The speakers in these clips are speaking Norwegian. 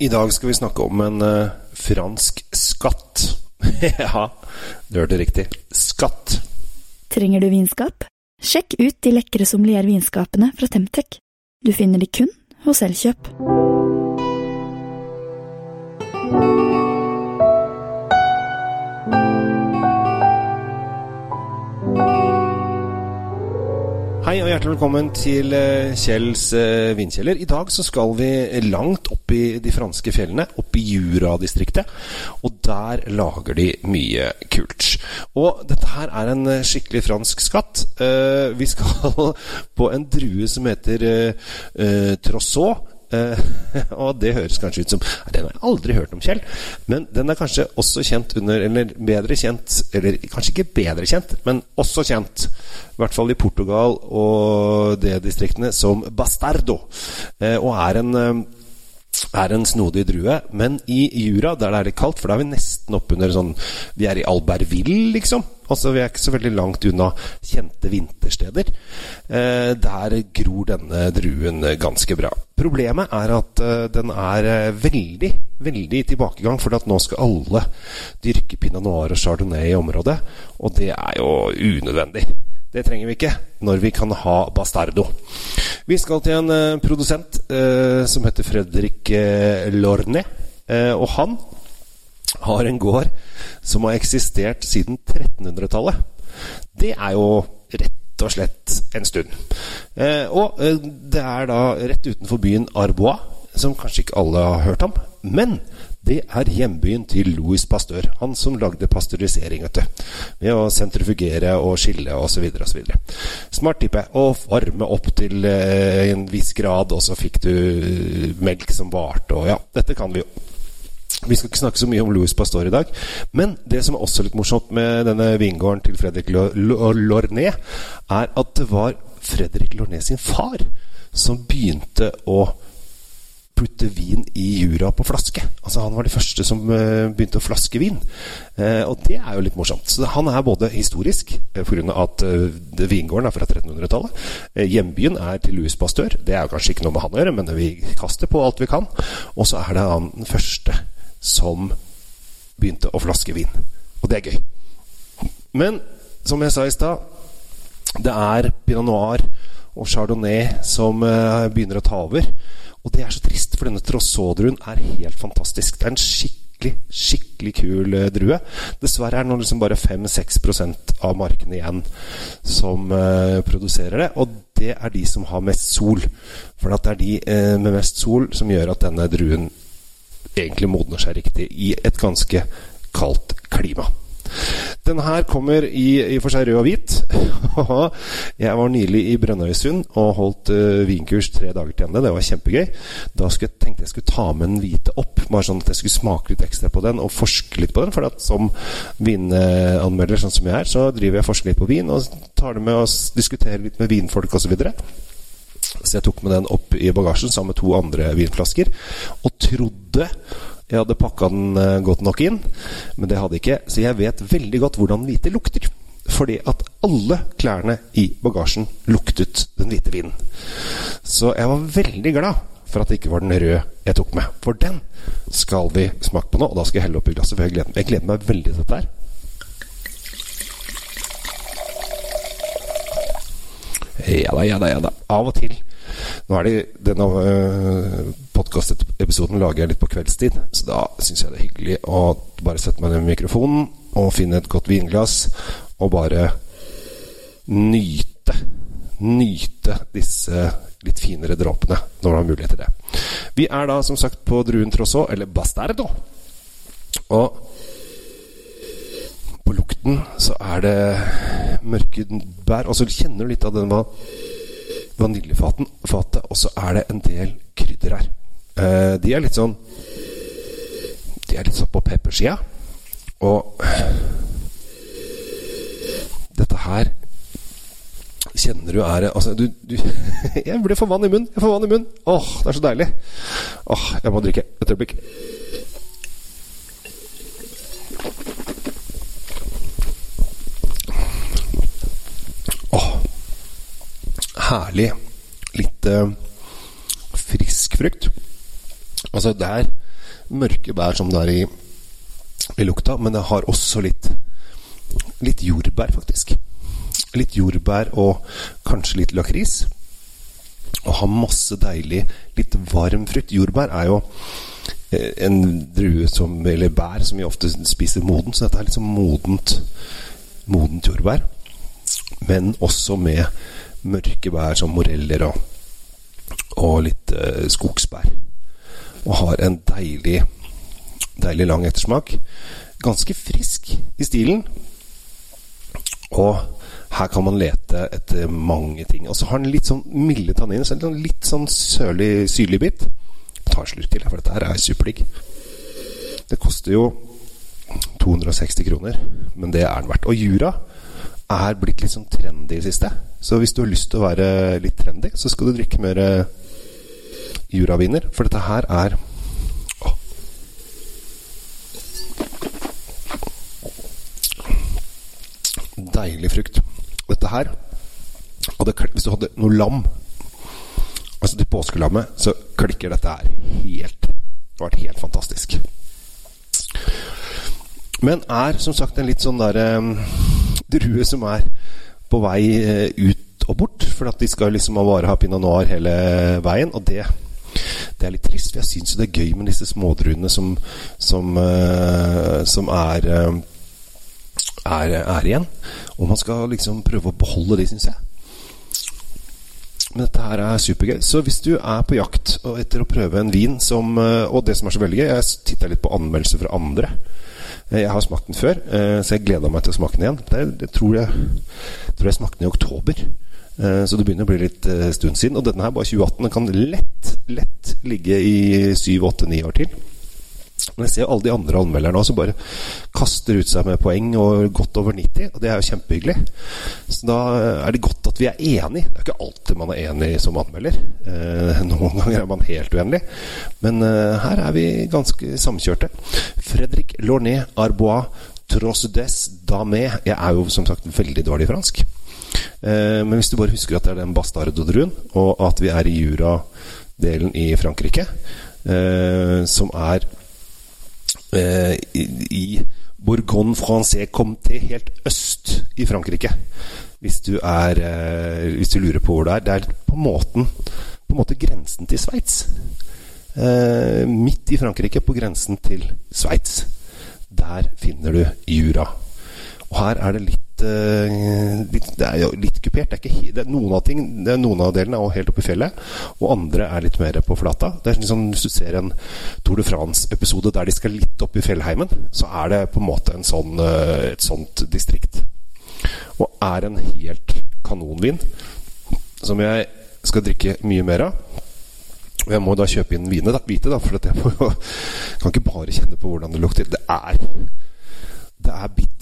I dag skal vi snakke om en uh, fransk skatt. ja, du hørte riktig. Skatt. Trenger du vinskap? Sjekk ut de lekre sommeliervinskapene fra Temtec. Du finner de kun hos Elkjøp. Hei og hjertelig velkommen til eh, Kjells eh, vindkjeller. I dag så skal vi langt opp i de franske fjellene, opp i Jura-distriktet. Og der lager de mye kult. Og dette her er en eh, skikkelig fransk skatt. Vi skal på en drue som heter Trossot. Uh, og det høres kanskje ut som Den har jeg aldri hørt om, Kjell. Men den er kanskje også kjent under Eller bedre kjent Eller kanskje ikke bedre kjent, men også kjent, i hvert fall i Portugal og det distriktene, som bastardo. Uh, og er en uh, er en snodig drue. Men i Jura, der det er litt kaldt, for da er vi nesten oppunder sånn Vi er i Albertville, liksom. Altså Vi er ikke så veldig langt unna kjente vintersteder. Eh, der gror denne druen ganske bra. Problemet er at eh, den er eh, veldig, veldig i tilbakegang. For nå skal alle dyrke pinot noir og chardonnay i området. Og det er jo unødvendig. Det trenger vi ikke når vi kan ha bastardo. Vi skal til en uh, produsent uh, som heter Fredrik uh, Lorne. og han har en gård som har eksistert siden 1300-tallet. Det er jo rett og slett en stund. og det er da rett utenfor byen Arbois, som kanskje ikke alle har hørt om. Men det er hjembyen til Louis Pasteur. Han som lagde pasteurisering, vet du. Ved å sentrifugere og skille osv. osv. Smart type. Å varme opp til eh, en viss grad, og så fikk du eh, melk som varte, og ja. Dette kan vi jo. Vi skal ikke snakke så mye om Louis Pasteur i dag. Men det som er også litt morsomt med denne vingården til Fredrik Lorné, er at det var Fredrik Lorné sin far som begynte å putte vin i jura på flaske. Altså Han var de første som uh, begynte å flaske vin. Uh, og det er jo litt morsomt. Så han er både historisk uh, pga. at vingården er fra 1300-tallet. Uh, hjembyen er til Louis Pasteur. Det er jo kanskje ikke noe med han å gjøre, men vi kaster på alt vi kan. Og så er det han den første som begynte å flaske vin. Og det er gøy. Men som jeg sa i stad, det er pinot noir og chardonnay som begynner å ta over. Og det er så trist, for denne trossaudruen er helt fantastisk. Det er en skikkelig, skikkelig kul uh, drue. Dessverre er det nå liksom bare 5-6% av markene igjen som uh, produserer det. Og det er de som har mest sol. For det er de uh, med mest sol som gjør at denne druen egentlig modner seg riktig i et ganske kaldt klima. Den her kommer i, i for seg rød og hvit. jeg var nylig i Brønnøysund og holdt uh, vinkurs tre dager til ende. Det var kjempegøy. Da jeg, tenkte jeg skulle ta med den hvite opp, bare sånn at jeg skulle smake litt ekstra på den og forske litt på den. For som vinanmelder, sånn som jeg er, så driver jeg og forsker litt på vin og tar det med og diskuterer litt med vinfolk osv. Så, videre. Så jeg tok med den opp i bagasjen sammen med to andre vinflasker og trodde jeg hadde pakka den eh, godt nok inn, men det hadde jeg ikke. Så jeg vet veldig godt hvordan hvite lukter. Fordi at alle klærne i bagasjen luktet den hvite vinen. Så jeg var veldig glad for at det ikke var den røde jeg tok med. For den skal vi smake på nå, og da skal jeg helle oppi glasset. For jeg gleder, jeg gleder meg veldig til dette her. Ja da, ja da, ja da. Av og til nå er det Denne uh, podkastepisoden lager jeg litt på kveldstid, så da syns jeg det er hyggelig å bare sette meg ned med mikrofonen og finne et godt vinglass og bare nyte Nyte disse litt finere dråpene når du har mulighet til det. Vi er da som sagt på druen Trosso, eller Bastardo. Og på lukten så er det mørke bær. Og så kjenner du litt av den vaniljefatet, og så er det en del krydder her. Eh, de er litt sånn De er litt sånn på peppersida. Og dette her kjenner du er Altså, du, du Jeg blir for vann i munnen. Jeg får vann i munnen. Åh, det er så deilig. Åh, jeg må drikke. Et øyeblikk. Herlig litt eh, frisk frukt. Altså, det er mørke bær som det er i, i lukta, men det har også litt, litt jordbær, faktisk. Litt jordbær og kanskje litt lakris. Og har masse deilig, litt varm frukt. Jordbær er jo eh, en drue som, eller bær som vi ofte spiser moden, så dette er sånn modent, modent jordbær. Men også med mørke bær som moreller og, og litt eh, skogsbær. Og har en deilig, deilig lang ettersmak. Ganske frisk i stilen. Og her kan man lete etter mange ting. Og så har den litt sånn milde tanniner. Så en litt sånn sørlig, syrlig bit. Ta en slurk til, for dette her er superdigg. Det koster jo 260 kroner, men det er den verdt. Og Jura er blitt litt sånn trendy i det siste. Så hvis du har lyst til å være litt trendy, så skal du drikke mer eh, juraviner. For dette her er å. Deilig frukt. Dette her det, Hvis du hadde noe lam Altså til påskelammet, så klikker dette her helt. Det har vært helt fantastisk. Men er som sagt en litt sånn derre um, drue som er på vei uh, ut og bort. For at de skal liksom bare ha pinot noir hele veien. Og det, det er litt trist, for jeg syns det er gøy med disse smådruene som, som, uh, som er, uh, er, er igjen. Og man skal liksom prøve å beholde de, syns jeg. Men dette her er supergøy. Så hvis du er på jakt etter å prøve en vin som Og det som er så veldig gøy, jeg titta litt på anmeldelser fra andre. Jeg har smakt den før, så jeg gleda meg til å smake den igjen. Det, det tror, jeg, tror jeg smakte den i oktober. Så det begynner å bli litt stund siden. Og denne her bare 2018. Den kan lett, lett ligge i 7-8-9 år til. Men jeg ser jo alle de andre anmelderne som bare kaster ut seg med poeng og godt over 90. Og det er jo kjempehyggelig. Så da er det godt at vi er enige. Det er ikke alltid man er enig som anmelder. Eh, noen ganger er man helt uenig. Men eh, her er vi ganske samkjørte. Fredrik Lornet Arbois Trosdes Damé. Jeg er jo som sagt veldig dårlig i fransk. Eh, men hvis du bare husker at det er den bastardodruen, og at vi er i Jura-delen i Frankrike, som er i, i Bourgogne Francais Comté, helt øst i Frankrike. Hvis du, er, eh, hvis du lurer på hvor det er. Det er på, måten, på en måte grensen til Sveits. Eh, midt i Frankrike, på grensen til Sveits. Der finner du Jura. Og her er det litt, eh, litt Det er jo litt kupert. Det er ikke, det er noen, av ting, det er noen av delene er helt oppe i fjellet, og andre er litt mer på flata. Det er liksom, Hvis du ser en Tour de France-episode der de skal litt opp i fjellheimen, så er det på en måte en sånn, et sånt distrikt. Og er en helt kanonvin som jeg skal drikke mye mer av. Og jeg må da kjøpe inn vine, da, hvite, da, for jeg jo, kan ikke bare kjenne på hvordan det lukter. Det er, det er bittert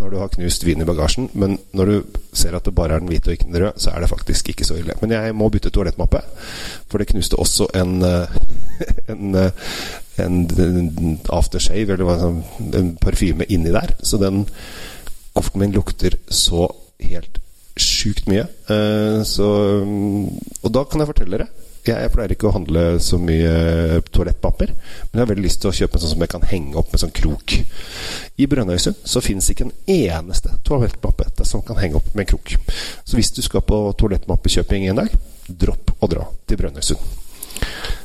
når du har knust vin i bagasjen, men når du ser at det bare er den hvite og ikke den røde, så er det faktisk ikke så ille. Men jeg må bytte toalettmappe, for det knuste også en, en, en, en aftershave, eller en parfyme inni der. Så den kofferten min lukter så helt sjukt mye. Så, og da kan jeg fortelle dere jeg, jeg, pleier ikke å handle så mye toalettpapir, men jeg har veldig lyst til å kjøpe en sånn som jeg kan henge opp med sånn krok. I Brønnøysund så fins ikke en eneste toalettmappe som kan henge opp med en krok. Så hvis du skal på toalettmappekjøping en dag, dropp å dra til Brønnøysund.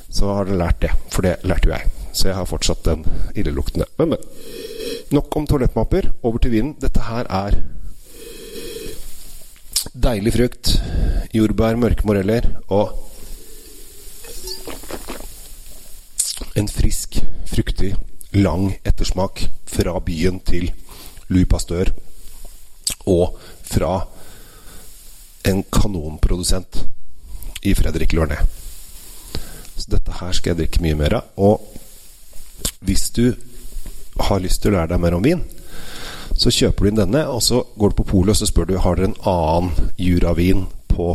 Så har dere lært det, for det lærte jo jeg. Så jeg har fortsatt den illeluktende. Men, men. Nok om toalettmapper. Over til vinen. Dette her er deilig frukt, jordbær, mørke moreller og en frisk, fruktig, lang ettersmak fra byen til Louis Pasteur. Og fra en kanonprodusent i Fredrik Lørné. Så dette her skal jeg drikke mye mer av. Og hvis du har lyst til å lære deg mer om vin, så kjøper du inn denne, og så går du på polet og så spør du har dere en annen juravin på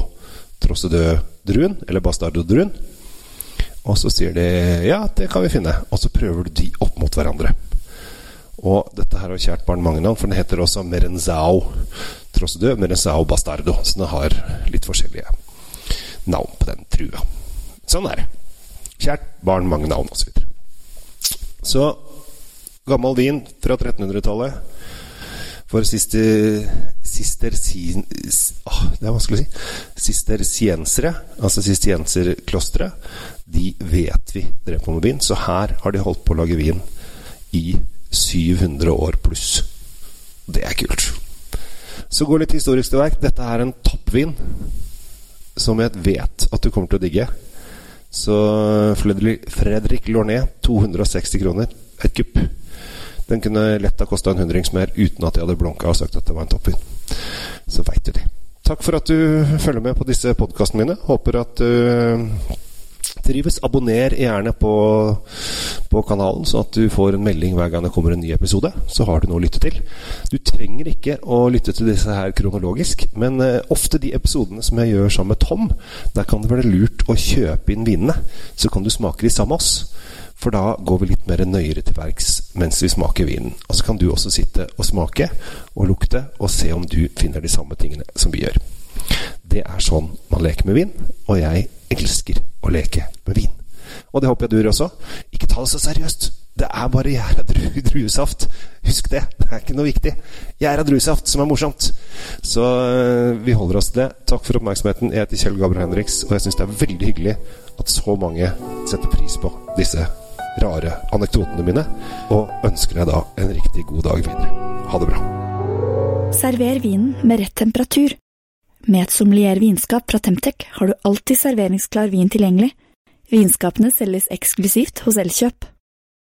Trossedø-druen, eller Bastardo-druen. Og så sier de ja, det kan vi finne. Og så prøver du de opp mot hverandre. Og dette her har kjært barn mange navn, for den heter også Merenzao Trossedø, Merenzao Bastardo. Så den har litt forskjellige navn på den trua. Sånn er det. Kjært barn mange navn, osv. Så så gammel vin fra 1300-tallet for sister, sistersin, Oh, Det er vanskelig å si. Sistersiensere, altså sistersienserklosteret, de vet vi drev på med vin. Så her har de holdt på å lage vin i 700 år pluss. Det er kult. Så gå litt historisk til verk. Dette er en toppvin som jeg vet at du kommer til å digge. Så Fredrik Lorné, 260 kroner. Et kupp. Den kunne lett ha kosta en hundrings mer uten at jeg hadde blunka og sagt at det var en toppvin. Så veit du det. Takk for at du følger med på disse podkastene mine. Håper at du trives. Abonner gjerne på, på, kanalen, så at du får en melding hver gang det kommer en ny episode. Så har du noe å lytte til. Du trenger ikke å lytte til disse her kronologisk, men uh, ofte de episodene som jeg gjør sammen med Tom, der kan det være lurt å kjøpe inn vinene. Så kan du smake de sammen med oss. For da går vi litt mer nøyere til verks mens vi smaker vinen. Og så kan du også sitte og smake og lukte og se om du finner de samme tingene som vi gjør. Det er sånn man leker med vin, og jeg elsker å leke med vin. Og det håper jeg du gjør også. Ikke ta det så seriøst. Det er bare gjæra dru druesaft. Husk det. Det er ikke noe viktig. Gjæra druesaft som er morsomt. Så øh, vi holder oss til det. Takk for oppmerksomheten. Jeg heter Kjell Gabriel Henriks, og jeg syns det er veldig hyggelig at så mange setter pris på disse rare anekdotene mine, og ønsker deg da en riktig god dag videre. Ha det bra. Server vinen med rett temperatur. Med et sommelier vinskap fra Temtec har du alltid serveringsklar vin tilgjengelig. Vinskapene selges eksklusivt hos Elkjøp.